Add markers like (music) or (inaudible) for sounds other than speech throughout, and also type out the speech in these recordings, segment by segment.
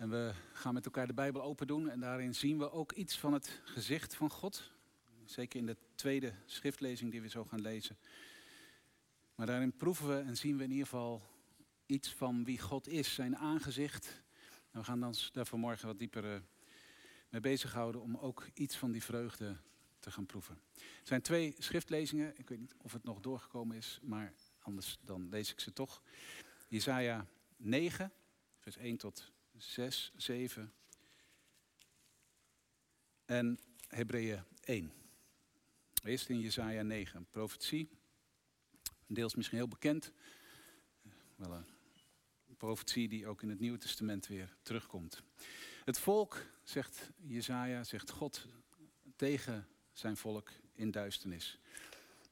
En we gaan met elkaar de Bijbel open doen en daarin zien we ook iets van het gezicht van God. Zeker in de tweede schriftlezing die we zo gaan lezen. Maar daarin proeven we en zien we in ieder geval iets van wie God is, zijn aangezicht. En we gaan ons daar vanmorgen wat dieper eh, mee bezighouden om ook iets van die vreugde te gaan proeven. Er zijn twee schriftlezingen, ik weet niet of het nog doorgekomen is, maar anders dan lees ik ze toch. Jesaja 9, vers 1 tot 6, 7 en Hebreeën 1. Eerst in Jesaja 9, een profetie, deels misschien heel bekend, wel een profetie die ook in het Nieuwe Testament weer terugkomt. Het volk, zegt Jesaja, zegt God tegen zijn volk in duisternis.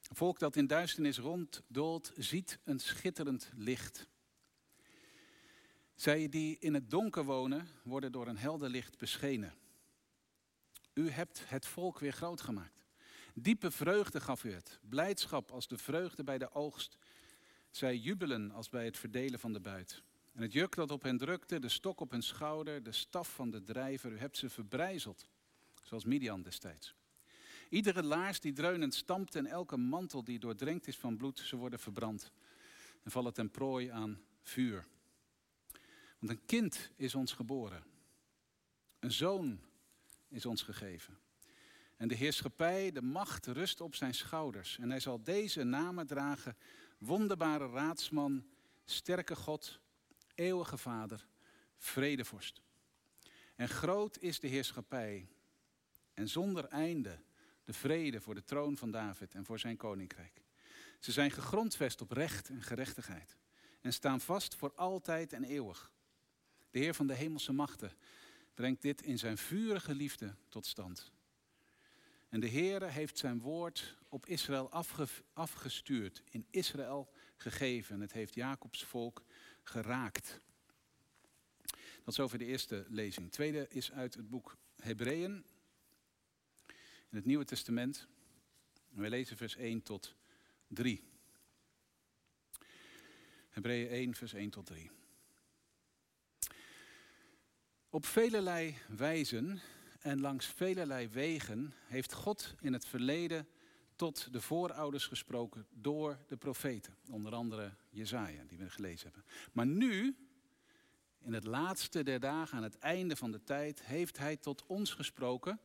Een volk dat in duisternis ronddoolt, ziet een schitterend licht. Zij die in het donker wonen, worden door een helder licht beschenen. U hebt het volk weer groot gemaakt. Diepe vreugde gaf u het, blijdschap als de vreugde bij de oogst. Zij jubelen als bij het verdelen van de buit. En het juk dat op hen drukte, de stok op hun schouder, de staf van de drijver, u hebt ze verbrijzeld, zoals Midian destijds. Iedere laars die dreunend stampt en elke mantel die doordrenkt is van bloed, ze worden verbrand en vallen ten prooi aan vuur. Want een kind is ons geboren, een zoon is ons gegeven. En de heerschappij, de macht rust op zijn schouders. En hij zal deze namen dragen: wonderbare raadsman, sterke God, eeuwige Vader, vredevorst. En groot is de heerschappij en zonder einde de vrede voor de troon van David en voor zijn koninkrijk. Ze zijn gegrondvest op recht en gerechtigheid en staan vast voor altijd en eeuwig. De Heer van de hemelse machten brengt dit in zijn vurige liefde tot stand. En de Heere heeft zijn woord op Israël afgestuurd, in Israël gegeven. En het heeft Jacobs volk geraakt. Dat is over de eerste lezing. De tweede is uit het boek Hebreeën, in het Nieuwe Testament. En we lezen vers 1 tot 3. Hebreeën 1, vers 1 tot 3. Op velelei wijzen en langs velelei wegen heeft God in het verleden tot de voorouders gesproken door de profeten. Onder andere Jezaja, die we gelezen hebben. Maar nu, in het laatste der dagen, aan het einde van de tijd, heeft hij tot ons gesproken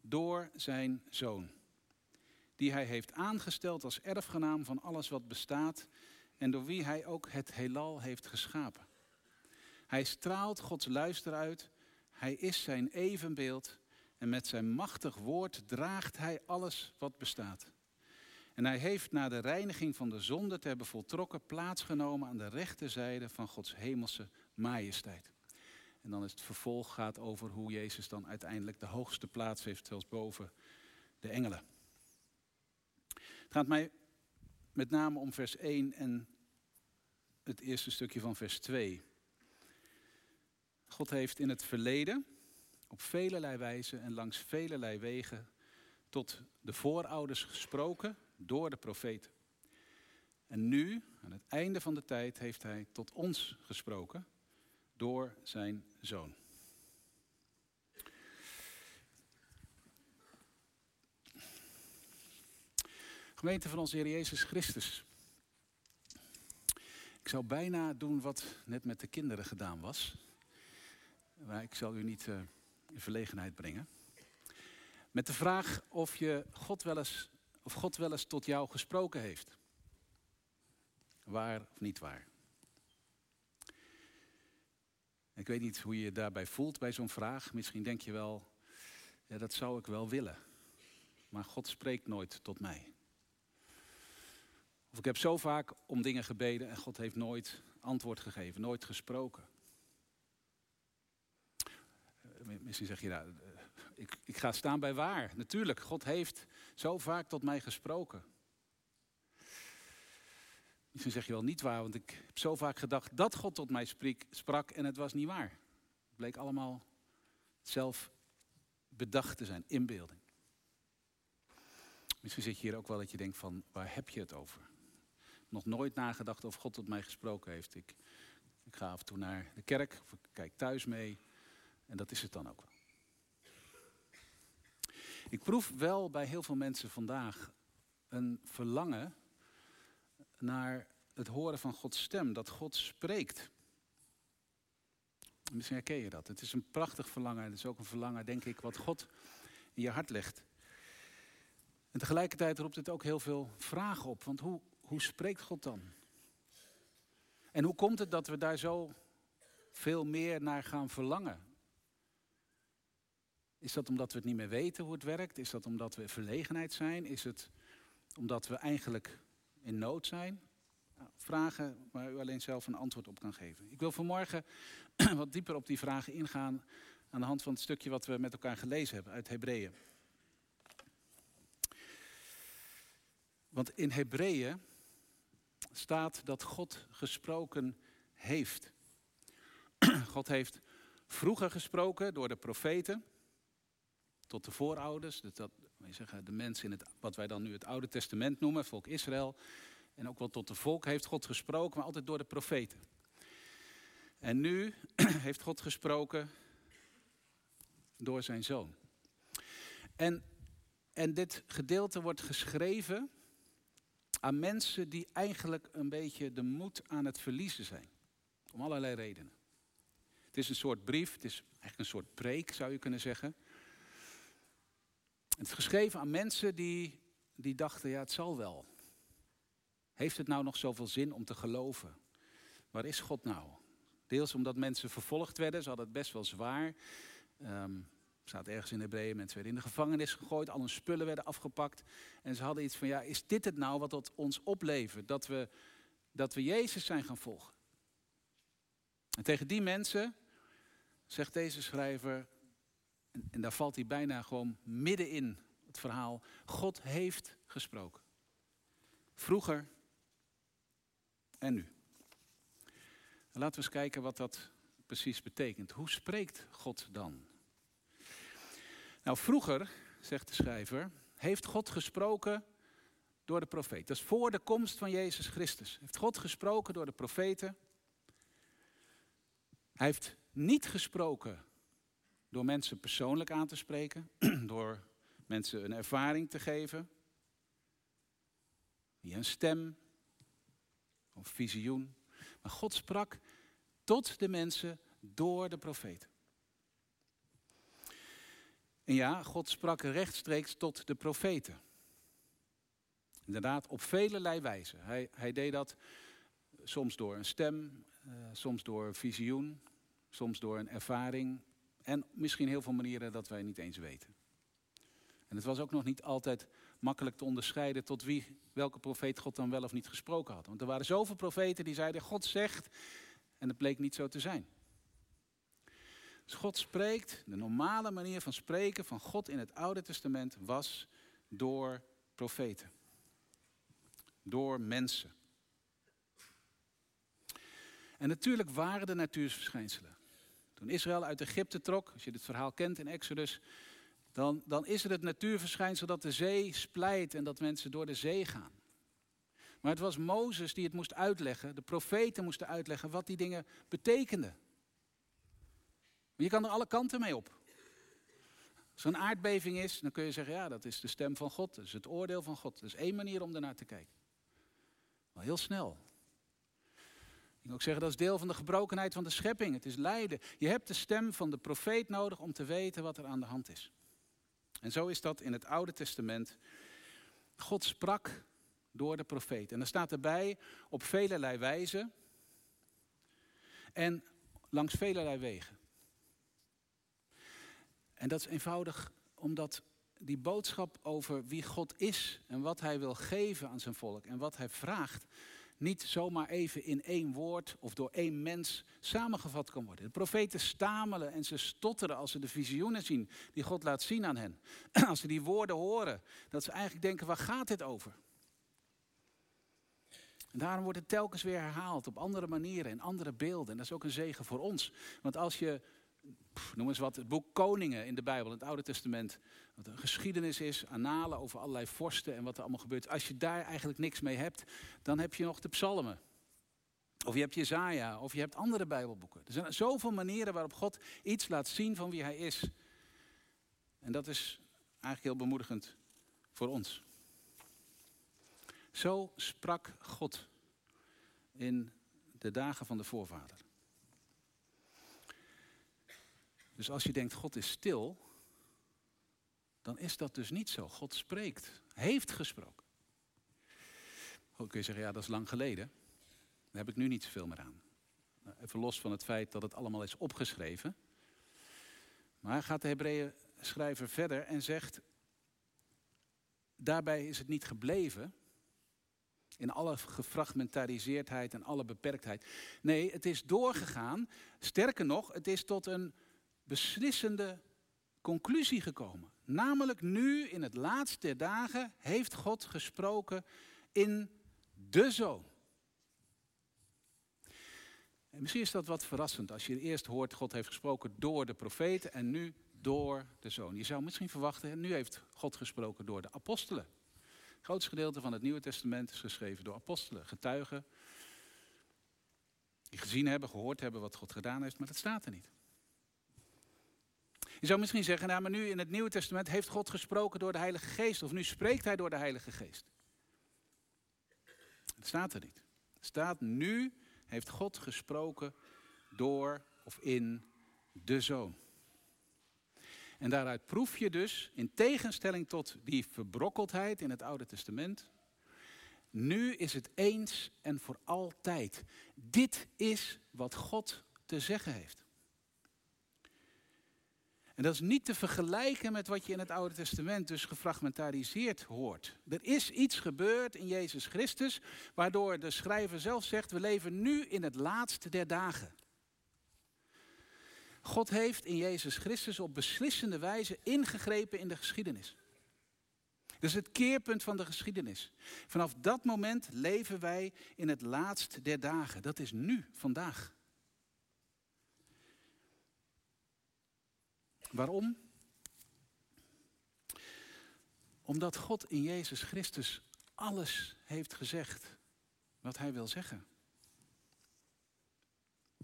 door zijn zoon. Die hij heeft aangesteld als erfgenaam van alles wat bestaat en door wie hij ook het heelal heeft geschapen. Hij straalt Gods luister uit, hij is zijn evenbeeld en met zijn machtig woord draagt hij alles wat bestaat. En hij heeft na de reiniging van de zonde te hebben voltrokken plaatsgenomen aan de rechterzijde van Gods hemelse majesteit. En dan is het vervolg gaat over hoe Jezus dan uiteindelijk de hoogste plaats heeft, zelfs boven de engelen. Het gaat mij met name om vers 1 en het eerste stukje van vers 2. God heeft in het verleden op velelei wijze en langs velelei wegen tot de voorouders gesproken door de profeten. En nu, aan het einde van de tijd, heeft hij tot ons gesproken door zijn zoon. Gemeente van onze Heer Jezus Christus. Ik zou bijna doen wat net met de kinderen gedaan was. Maar ik zal u niet uh, in verlegenheid brengen. Met de vraag of, je God wel eens, of God wel eens tot jou gesproken heeft. Waar of niet waar. Ik weet niet hoe je je daarbij voelt bij zo'n vraag. Misschien denk je wel, ja, dat zou ik wel willen. Maar God spreekt nooit tot mij. Of ik heb zo vaak om dingen gebeden en God heeft nooit antwoord gegeven, nooit gesproken. Misschien zeg je, nou, ik, ik ga staan bij waar. Natuurlijk, God heeft zo vaak tot mij gesproken. Misschien zeg je wel niet waar, want ik heb zo vaak gedacht dat God tot mij sprak en het was niet waar. Het bleek allemaal zelf bedacht te zijn, inbeelding. Misschien zit je hier ook wel dat je denkt van, waar heb je het over? Nog nooit nagedacht of God tot mij gesproken heeft. Ik, ik ga af en toe naar de kerk, of ik kijk thuis mee. En dat is het dan ook wel. Ik proef wel bij heel veel mensen vandaag een verlangen naar het horen van Gods stem, dat God spreekt. Misschien herken je dat. Het is een prachtig verlangen. Het is ook een verlangen, denk ik, wat God in je hart legt. En tegelijkertijd roept het ook heel veel vragen op. Want hoe, hoe spreekt God dan? En hoe komt het dat we daar zo veel meer naar gaan verlangen? Is dat omdat we het niet meer weten hoe het werkt? Is dat omdat we verlegenheid zijn? Is het omdat we eigenlijk in nood zijn? Nou, vragen waar u alleen zelf een antwoord op kan geven. Ik wil vanmorgen (clears throat) wat dieper op die vragen ingaan aan de hand van het stukje wat we met elkaar gelezen hebben uit Hebreeën. Want in Hebreeën staat dat God gesproken heeft. (clears throat) God heeft vroeger gesproken door de profeten tot de voorouders, dus dat, zeggen, de mensen in het, wat wij dan nu het Oude Testament noemen, volk Israël. En ook wel tot de volk heeft God gesproken, maar altijd door de profeten. En nu (clears throat) heeft God gesproken door zijn zoon. En, en dit gedeelte wordt geschreven aan mensen die eigenlijk een beetje de moed aan het verliezen zijn. Om allerlei redenen. Het is een soort brief, het is eigenlijk een soort preek zou je kunnen zeggen. Het is geschreven aan mensen die, die dachten, ja het zal wel. Heeft het nou nog zoveel zin om te geloven? Waar is God nou? Deels omdat mensen vervolgd werden, ze hadden het best wel zwaar. Um, staat ergens in Hebreeën, mensen werden in de gevangenis gegooid, al hun spullen werden afgepakt. En ze hadden iets van, ja, is dit het nou wat het ons oplevert? Dat we, dat we Jezus zijn gaan volgen. En tegen die mensen zegt deze schrijver, en, daar valt hij bijna gewoon midden in het verhaal, God heeft gesproken. Vroeger en nu. Laten we eens kijken wat dat precies betekent. Hoe spreekt God dan? Nou, vroeger, zegt de schrijver, heeft God gesproken door de profeet. Dat is voor de komst van Jezus Christus. Heeft God gesproken door de profeten. Hij heeft niet gesproken door mensen persoonlijk aan te spreken, (clears throat) door mensen een ervaring te geven, via een stem of visioen. Maar God sprak tot de mensen door de profeten. En ja, God sprak rechtstreeks tot de profeten. Inderdaad, op velelei wijze. Hij, hij deed dat soms door een stem, uh, soms door een visioen, soms door een ervaring. En misschien heel veel manieren dat wij niet eens weten. En het was ook nog niet altijd makkelijk te onderscheiden tot wie, welke profeet God dan wel of niet gesproken had. Want er waren zoveel profeten die zeiden, God zegt, en het bleek niet zo te zijn. Dus God spreekt, de normale manier van spreken van God in het Oude Testament was door profeten. Door mensen. En natuurlijk waren er natuurverschijnselen. Toen Israël uit Egypte trok, als je dit verhaal kent in Exodus, dan, dan is er het natuurverschijnsel dat de zee splijt en dat mensen door de zee gaan. Maar het was Mozes die het moest uitleggen, de profeten moesten uitleggen wat die dingen betekenden. Je kan er alle kanten mee op. Als een aardbeving is, dan kun je zeggen, ja, dat is de stem van God, dat is het oordeel van God. Dat is één manier om ernaar te kijken. Maar heel snel. Ik kan ook zeggen, dat is deel van de gebrokenheid van de schepping. Het is lijden. Je hebt de stem van de profeet nodig om te weten wat er aan de hand is. En zo is dat in het Oude Testament. God sprak door de profeet. En er staat erbij op velelei wijze en langs velelei wegen. En dat is eenvoudig omdat die boodschap over wie God is en wat Hij wil geven aan zijn volk en wat Hij vraagt, niet zomaar even in één woord of door één mens samengevat kan worden. De profeten stamelen en ze stotteren als ze de visioenen zien die God laat zien aan hen. (clears throat) Als ze die woorden horen, dat ze eigenlijk denken, waar gaat dit over? En daarom wordt het telkens weer herhaald op andere manieren, in andere beelden. En dat is ook een zegen voor ons. Want als je noem eens wat, het boek Koningen in de Bijbel, in het Oude Testament. Wat een geschiedenis is, analen over allerlei vorsten en wat er allemaal gebeurt. Als je daar eigenlijk niks mee hebt, dan heb je nog de psalmen. Of je hebt Jezaja, of je hebt andere Bijbelboeken. Er zijn zoveel manieren waarop God iets laat zien van wie Hij is. En dat is eigenlijk heel bemoedigend voor ons. Zo sprak God in de dagen van de voorvader. Dus als je denkt God is stil, dan is dat dus niet zo. God spreekt, heeft gesproken. Goed kun je zeggen, ja dat is lang geleden. Daar heb ik nu niet zoveel meer aan. Nou, even los van het feit dat het allemaal is opgeschreven. Maar gaat de Hebreeën schrijver verder en zegt, daarbij is het niet gebleven, in alle gefragmentariseerdheid en alle beperktheid. Nee, het is doorgegaan. Sterker nog, het is tot een beslissende conclusie gekomen. Namelijk nu, in het laatste der dagen, heeft God gesproken in de zoon. En misschien is dat wat verrassend als je eerst hoort God heeft gesproken door de profeten en nu door de zoon. Je zou misschien verwachten, nu heeft God gesproken door de apostelen. Het grootste gedeelte van het Nieuwe Testament is geschreven door apostelen, getuigen. Die gezien hebben, gehoord hebben wat God gedaan heeft, maar dat staat er niet. Je zou misschien zeggen, nou maar nu in het Nieuwe Testament heeft God gesproken door de Heilige Geest. Of nu spreekt Hij door de Heilige Geest. Dat staat er niet. Het staat nu heeft God gesproken door of in de Zoon. En daaruit proef je dus, in tegenstelling tot die verbrokkeldheid in het Oude Testament, nu is het eens en voor altijd. Dit is wat God te zeggen heeft. En dat is niet te vergelijken met wat je in het Oude Testament dus gefragmentariseerd hoort. Er is iets gebeurd in Jezus Christus, waardoor de schrijver zelf zegt, we leven nu in het laatste der dagen. God heeft in Jezus Christus op beslissende wijze ingegrepen in de geschiedenis. Dat is het keerpunt van de geschiedenis. Vanaf dat moment leven wij in het laatste der dagen. Dat is nu, vandaag. Waarom? Omdat God in Jezus Christus alles heeft gezegd wat Hij wil zeggen.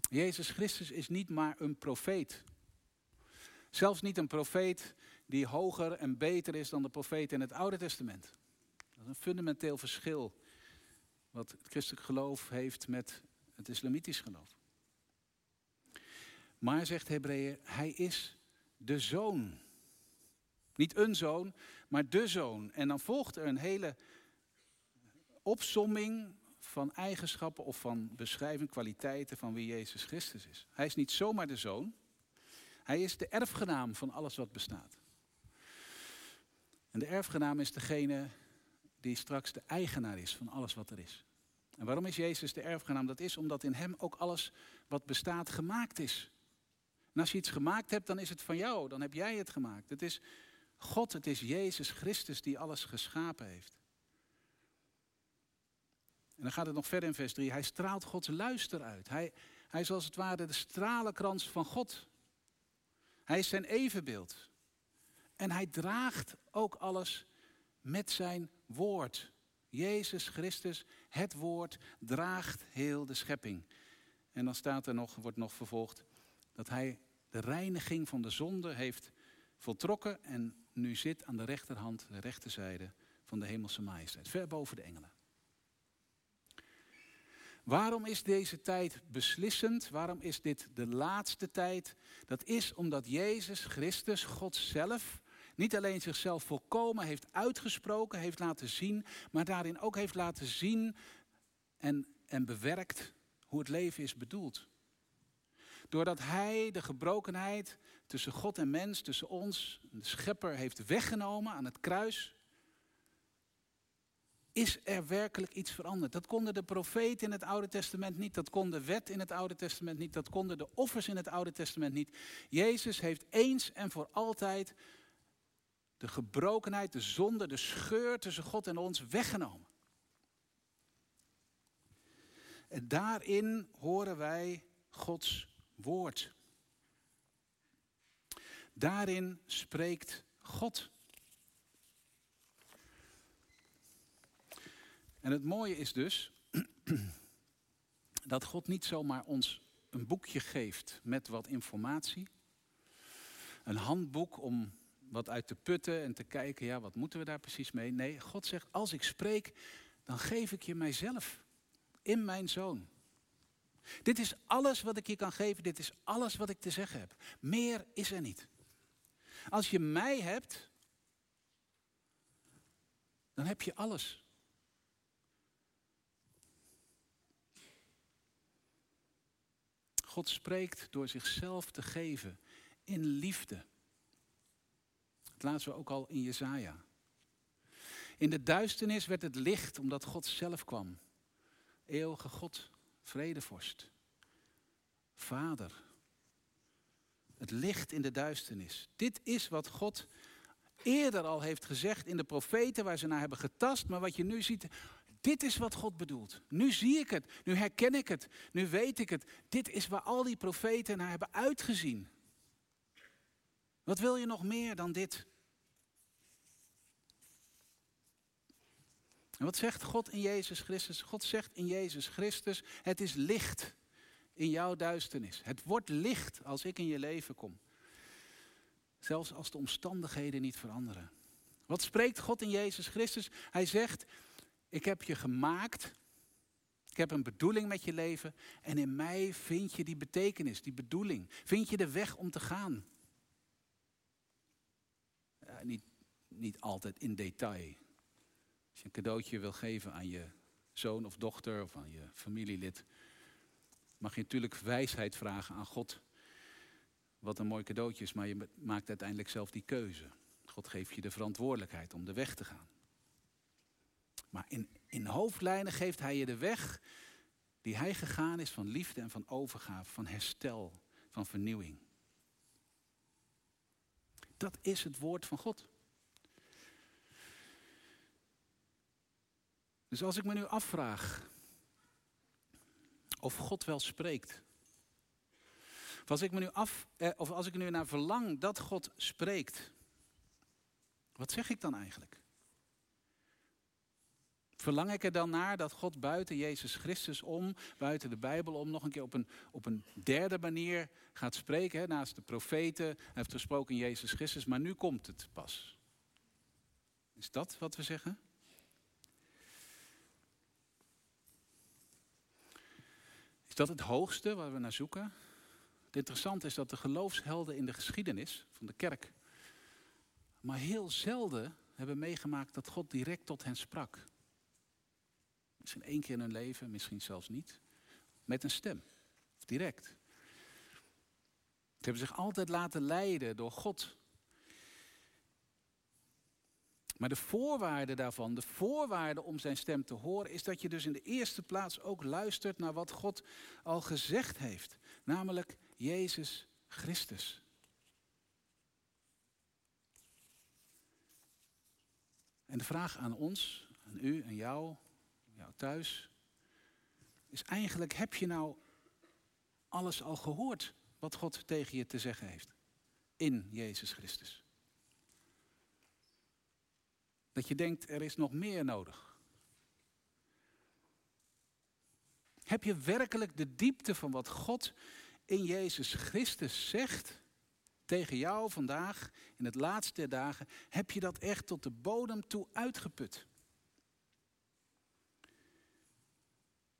Jezus Christus is niet maar een profeet. Zelfs niet een profeet die hoger en beter is dan de profeet in het Oude Testament. Dat is een fundamenteel verschil wat het christelijk geloof heeft met het islamitisch geloof. Maar zegt Hebreeën, hij is de zoon. Niet een zoon, maar de zoon. En dan volgt er een hele opsomming van eigenschappen of van beschrijving, kwaliteiten van wie Jezus Christus is. Hij is niet zomaar de zoon. Hij is de erfgenaam van alles wat bestaat. En de erfgenaam is degene die straks de eigenaar is van alles wat er is. En waarom is Jezus de erfgenaam? Dat is omdat in hem ook alles wat bestaat gemaakt is. En als je iets gemaakt hebt, dan is het van jou. Dan heb jij het gemaakt. Het is God, het is Jezus Christus die alles geschapen heeft. En dan gaat het nog verder in vers 3. Hij straalt Gods luister uit. Hij, hij is als het ware de stralenkrans van God. Hij is zijn evenbeeld. En hij draagt ook alles met zijn woord. Jezus Christus, het woord, draagt heel de schepping. En dan staat er nog, wordt nog vervolgd, dat hij de reiniging van de zonde heeft voltrokken en nu zit aan de rechterhand, de rechterzijde van de hemelse majesteit, ver boven de engelen. Waarom is deze tijd beslissend? Waarom is dit de laatste tijd? Dat is omdat Jezus Christus, God zelf, niet alleen zichzelf volkomen heeft uitgesproken, heeft laten zien, maar daarin ook heeft laten zien en, en bewerkt hoe het leven is bedoeld. Doordat Hij de gebrokenheid tussen God en mens, tussen ons, de schepper, heeft weggenomen aan het kruis, is er werkelijk iets veranderd. Dat konden de profeten in het Oude Testament niet, dat kon de wet in het Oude Testament niet, dat konden de offers in het Oude Testament niet. Jezus heeft eens en voor altijd de gebrokenheid, de zonde, de scheur tussen God en ons weggenomen. En daarin horen wij Gods woord. Daarin spreekt God. En het mooie is dus (clears throat) dat God niet zomaar ons een boekje geeft met wat informatie. Een handboek om wat uit te putten en te kijken, ja, wat moeten we daar precies mee? Nee, God zegt, als ik spreek, dan geef ik je mijzelf in mijn zoon. Dit is alles wat ik je kan geven, dit is alles wat ik te zeggen heb. Meer is er niet. Als je mij hebt, dan heb je alles. God spreekt door zichzelf te geven in liefde. Dat laten we ook al in Jezaja. In de duisternis werd het licht omdat God zelf kwam. Eeuwige God, vredevorst, Vader. Het licht in de duisternis. Dit is wat God eerder al heeft gezegd in de profeten waar ze naar hebben getast, maar wat je nu ziet, dit is wat God bedoelt. Nu zie ik het, nu herken ik het, nu weet ik het. Dit is waar al die profeten naar hebben uitgezien. Wat wil je nog meer dan dit? En wat zegt God in Jezus Christus? God zegt in Jezus Christus, het is licht in jouw duisternis. Het wordt licht als ik in je leven kom. Zelfs als de omstandigheden niet veranderen. Wat spreekt God in Jezus Christus? Hij zegt, ik heb je gemaakt. Ik heb een bedoeling met je leven. En in mij vind je die betekenis, die bedoeling. Vind je de weg om te gaan. niet, niet altijd in detail. Als je een cadeautje wil geven aan je zoon of dochter of aan je familielid, mag je natuurlijk wijsheid vragen aan God. Wat een mooi cadeautje is, maar je maakt uiteindelijk zelf die keuze. God geeft je de verantwoordelijkheid om de weg te gaan. Maar in, in hoofdlijnen geeft hij je de weg die hij gegaan is van liefde en van overgave, van herstel, van vernieuwing. Dat is het woord van God. Dus als ik me nu afvraag of God wel spreekt, of als ik me nu af, eh, of als ik nu naar verlang dat God spreekt, wat zeg ik dan eigenlijk? Verlang ik er dan naar dat God buiten Jezus Christus om, buiten de Bijbel om, nog een keer op een, op een derde manier gaat spreken? Naast de profeten, hij heeft gesproken in Jezus Christus, maar nu komt het pas. Is dat wat we zeggen? Dat het hoogste waar we naar zoeken? Het interessante is dat de geloofshelden in de geschiedenis van de kerk maar heel zelden hebben meegemaakt dat God direct tot hen sprak. Misschien één keer in hun leven, misschien zelfs niet. Met een stem. Direct. Ze hebben zich altijd laten leiden door God. Maar de voorwaarde daarvan, de voorwaarde om zijn stem te horen, is dat je dus in de eerste plaats ook luistert naar wat God al gezegd heeft. Namelijk Jezus Christus. En de vraag aan ons, aan u en jou, jou thuis, is eigenlijk, heb je nou alles al gehoord wat God tegen je te zeggen heeft? In Jezus Christus. Dat je denkt, er is nog meer nodig. Heb je werkelijk de diepte van wat God in Jezus Christus zegt tegen jou vandaag, in het laatste der dagen, heb je dat echt tot de bodem toe uitgeput?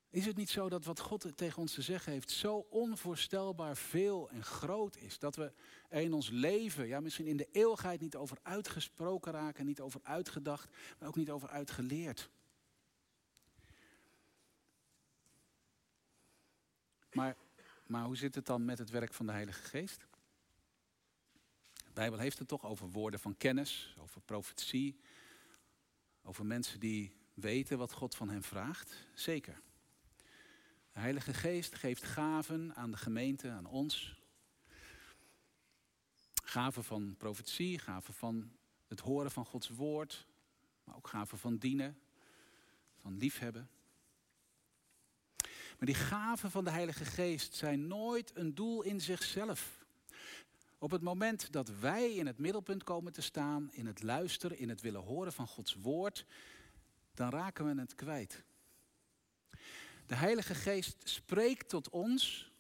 Is het niet zo dat wat God tegen ons te zeggen heeft zo onvoorstelbaar veel en groot is, dat we er in ons leven, ja misschien in de eeuwigheid niet over uitgesproken raken, niet over uitgedacht, maar ook niet over uitgeleerd? Maar, maar hoe zit het dan met het werk van de Heilige Geest? De Bijbel heeft het toch over woorden van kennis, over profetie, over mensen die weten wat God van hen vraagt. Zeker. De Heilige Geest geeft gaven aan de gemeente, aan ons. Gaven van profetie, gaven van het horen van Gods woord, maar ook gaven van dienen, van liefhebben. Maar die gaven van de Heilige Geest zijn nooit een doel in zichzelf. Op het moment dat wij in het middelpunt komen te staan, in het luisteren, in het willen horen van Gods woord, dan raken we het kwijt. De Heilige Geest spreekt tot ons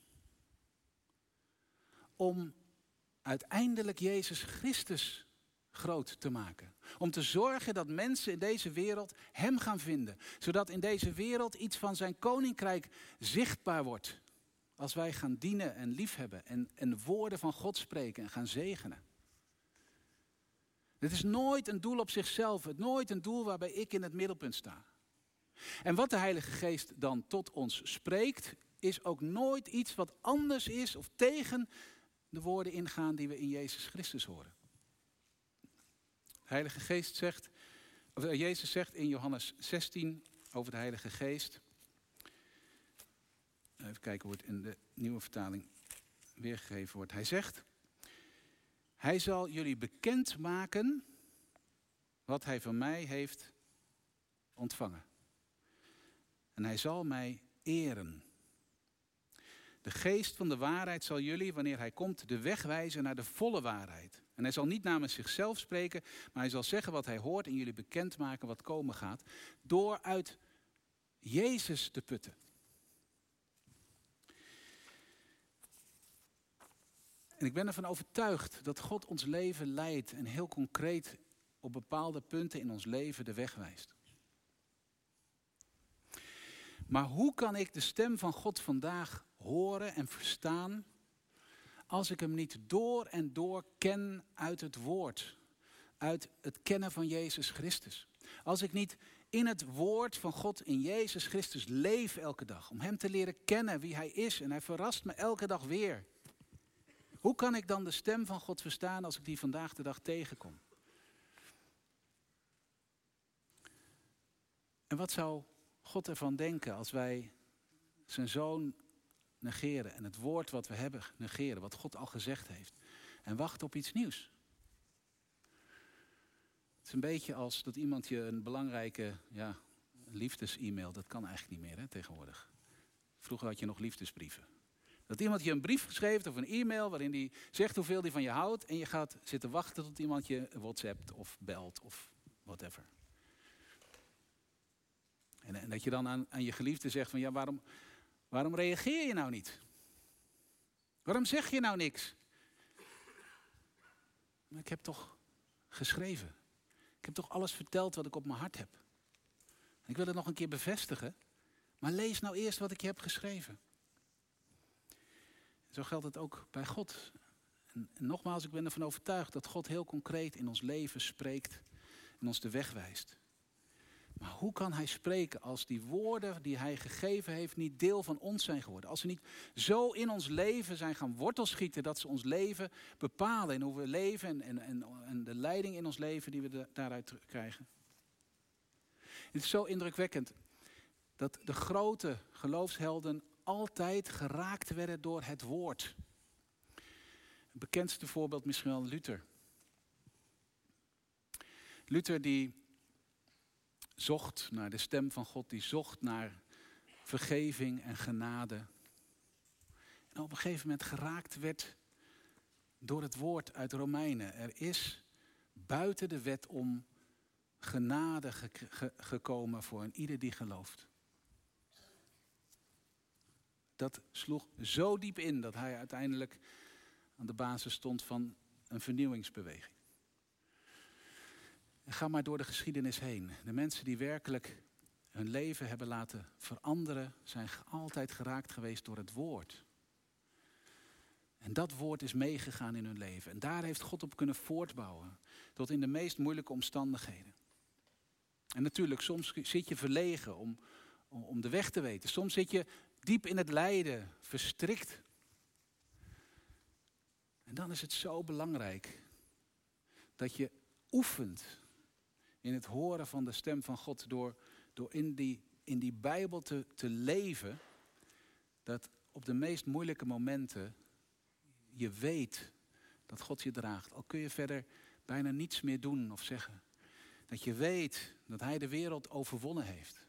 om uiteindelijk Jezus Christus groot te maken. Om te zorgen dat mensen in deze wereld Hem gaan vinden. Zodat in deze wereld iets van Zijn koninkrijk zichtbaar wordt. Als wij gaan dienen en liefhebben en, en woorden van God spreken en gaan zegenen. Het is nooit een doel op zichzelf, het nooit een doel waarbij ik in het middelpunt sta. En wat de Heilige Geest dan tot ons spreekt, is ook nooit iets wat anders is of tegen de woorden ingaan die we in Jezus Christus horen. De Heilige Geest zegt, of eh, Jezus zegt in Johannes 16 over de Heilige Geest. Even kijken hoe het in de nieuwe vertaling weergegeven wordt. Hij zegt, hij zal jullie bekend maken wat hij van mij heeft ontvangen. En hij zal mij eren. De geest van de waarheid zal jullie, wanneer hij komt, de weg wijzen naar de volle waarheid. En hij zal niet namens zichzelf spreken, maar hij zal zeggen wat hij hoort en jullie bekendmaken wat komen gaat, door uit Jezus te putten. En ik ben ervan overtuigd dat God ons leven leidt en heel concreet op bepaalde punten in ons leven de weg wijst. Maar hoe kan ik de stem van God vandaag horen en verstaan als ik hem niet door en door ken uit het woord, uit het kennen van Jezus Christus? Als ik niet in het woord van God, in Jezus Christus, leef elke dag, om hem te leren kennen wie hij is en hij verrast me elke dag weer. Hoe kan ik dan de stem van God verstaan als ik die vandaag de dag tegenkom? En wat zou God ervan denken als wij zijn zoon negeren en het woord wat we hebben negeren, wat God al gezegd heeft, en wachten op iets nieuws? Het is een beetje als dat iemand je een belangrijke ja, liefdes-e-mail, dat kan eigenlijk niet meer hè, tegenwoordig. Vroeger had je nog liefdesbrieven. Dat iemand je een brief schrijft of een e-mail waarin hij zegt hoeveel hij van je houdt. En je gaat zitten wachten tot iemand je whatsappt of belt of whatever. En, dat je dan aan, aan je geliefde zegt van ja, waarom, waarom reageer je nou niet? Waarom zeg je nou niks? Maar ik heb toch geschreven. Ik heb toch alles verteld wat ik op mijn hart heb. ik wil het nog een keer bevestigen. Maar lees nou eerst wat ik je heb geschreven. Zo geldt het ook bij God. En, en nogmaals, ik ben ervan overtuigd dat God heel concreet in ons leven spreekt en ons de weg wijst. Maar hoe kan hij spreken als die woorden die hij gegeven heeft niet deel van ons zijn geworden? Als ze niet zo in ons leven zijn gaan wortelschieten dat ze ons leven bepalen en hoe we leven en, en, en, de leiding in ons leven die we daaruit krijgen. Het is zo indrukwekkend dat de grote geloofshelden altijd geraakt werden door het woord. Het bekendste voorbeeld misschien wel Luther. Luther die zocht naar de stem van God, die zocht naar vergeving en genade. En op een gegeven moment geraakt werd door het woord uit Romeinen. Er is buiten de wet om genade gekomen voor een ieder die gelooft dat sloeg zo diep in dat hij uiteindelijk aan de basis stond van een vernieuwingsbeweging. En ga maar door de geschiedenis heen. De mensen die werkelijk hun leven hebben laten veranderen, zijn altijd geraakt geweest door het woord. En dat woord is meegegaan in hun leven. En daar heeft God op kunnen voortbouwen. Tot in de meest moeilijke omstandigheden. En natuurlijk, soms zit je verlegen om, om de weg te weten. Soms zit je diep in het lijden, verstrikt. En dan is het zo belangrijk dat je oefent in het horen van de stem van God door, door in, die, in die Bijbel te, te leven, dat op de meest moeilijke momenten je weet dat God je draagt. Al kun je verder bijna niets meer doen of zeggen. Dat je weet dat Hij de wereld overwonnen heeft.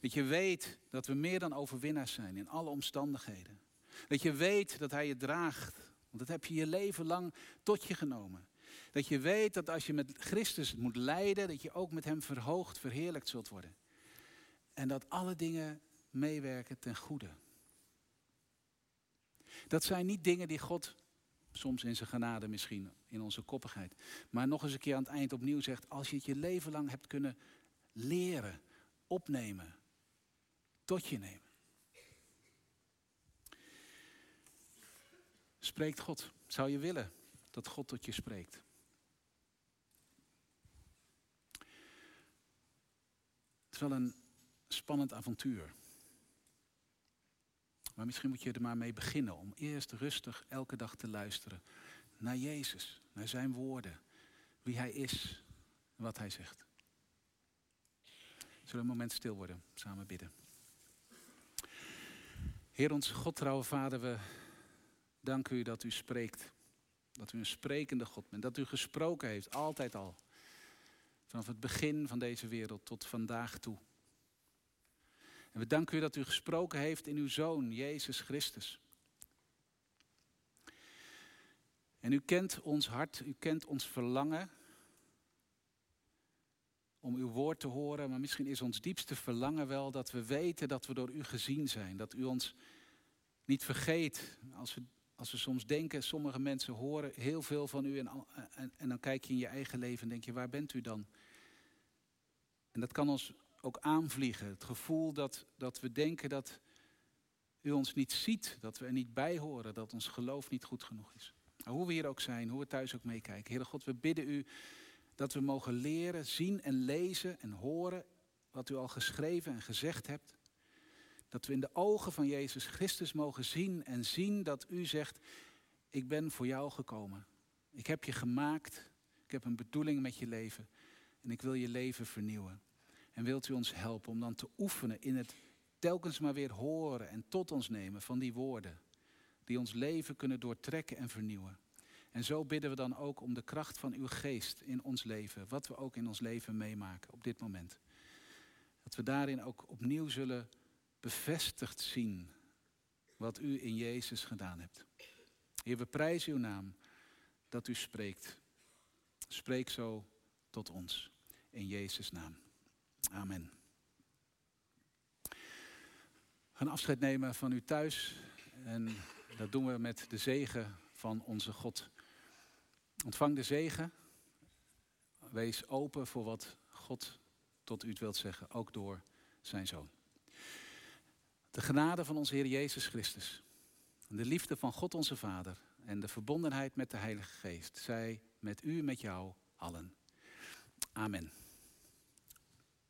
Dat je weet dat we meer dan overwinnaars zijn in alle omstandigheden. Dat je weet dat Hij je draagt. Want dat heb je je leven lang tot je genomen. Dat je weet dat als je met Christus moet lijden, dat je ook met Hem verhoogd, verheerlijkt zult worden. En dat alle dingen meewerken ten goede. Dat zijn niet dingen die God, soms in zijn genade misschien, in onze koppigheid, maar nog eens een keer aan het eind opnieuw zegt, als je het je leven lang hebt kunnen leren, opnemen, tot je nemen. Spreekt God. Zou je willen dat God tot je spreekt? Is wel een spannend avontuur. Maar misschien moet je er maar mee beginnen om eerst rustig elke dag te luisteren naar Jezus, naar zijn woorden, wie hij is en wat hij zegt. Zullen een moment stil worden, samen bidden. Heer ons God, trouwe Vader, we danken u dat u spreekt. Dat u een sprekende God bent. Dat u gesproken heeft, altijd al. Vanaf het begin van deze wereld tot vandaag toe. En we danken u dat u gesproken heeft in uw Zoon, Jezus Christus. En u kent ons hart, u kent ons verlangen om uw woord te horen, maar misschien is ons diepste verlangen wel dat we weten dat we door u gezien zijn. Dat u ons niet vergeet als we, als we soms denken, sommige mensen horen heel veel van u en, en, en dan kijk je in je eigen leven en denk je, waar bent u dan? En dat kan ons ook aanvliegen. Het gevoel dat, dat we denken dat u ons niet ziet, dat we er niet bij horen, dat ons geloof niet goed genoeg is. Maar hoe we hier ook zijn, hoe we thuis ook meekijken. Heere God, we bidden u dat we mogen leren, zien en lezen en horen wat u al geschreven en gezegd hebt. Dat we in de ogen van Jezus Christus mogen zien en zien dat u zegt, ik ben voor jou gekomen. Ik heb je gemaakt, ik heb een bedoeling met je leven en ik wil je leven vernieuwen. En wilt u ons helpen om dan te oefenen in het telkens maar weer horen en tot ons nemen van die woorden. Die ons leven kunnen doortrekken en vernieuwen. En zo bidden we dan ook om de kracht van uw geest in ons leven. Wat we ook in ons leven meemaken op dit moment. Dat we daarin ook opnieuw zullen bevestigd zien wat u in Jezus gedaan hebt. Heer, we prijzen uw naam dat u spreekt. Spreek zo tot ons in Jezus' naam. Amen. We gaan afscheid nemen van u thuis. En dat doen we met de zegen van onze God. Ontvang de zegen. Wees open voor wat God tot u wilt zeggen, ook door zijn zoon. De genade van onze Heer Jezus Christus, de liefde van God onze Vader en de verbondenheid met de Heilige Geest, zij met u met jou allen. Amen.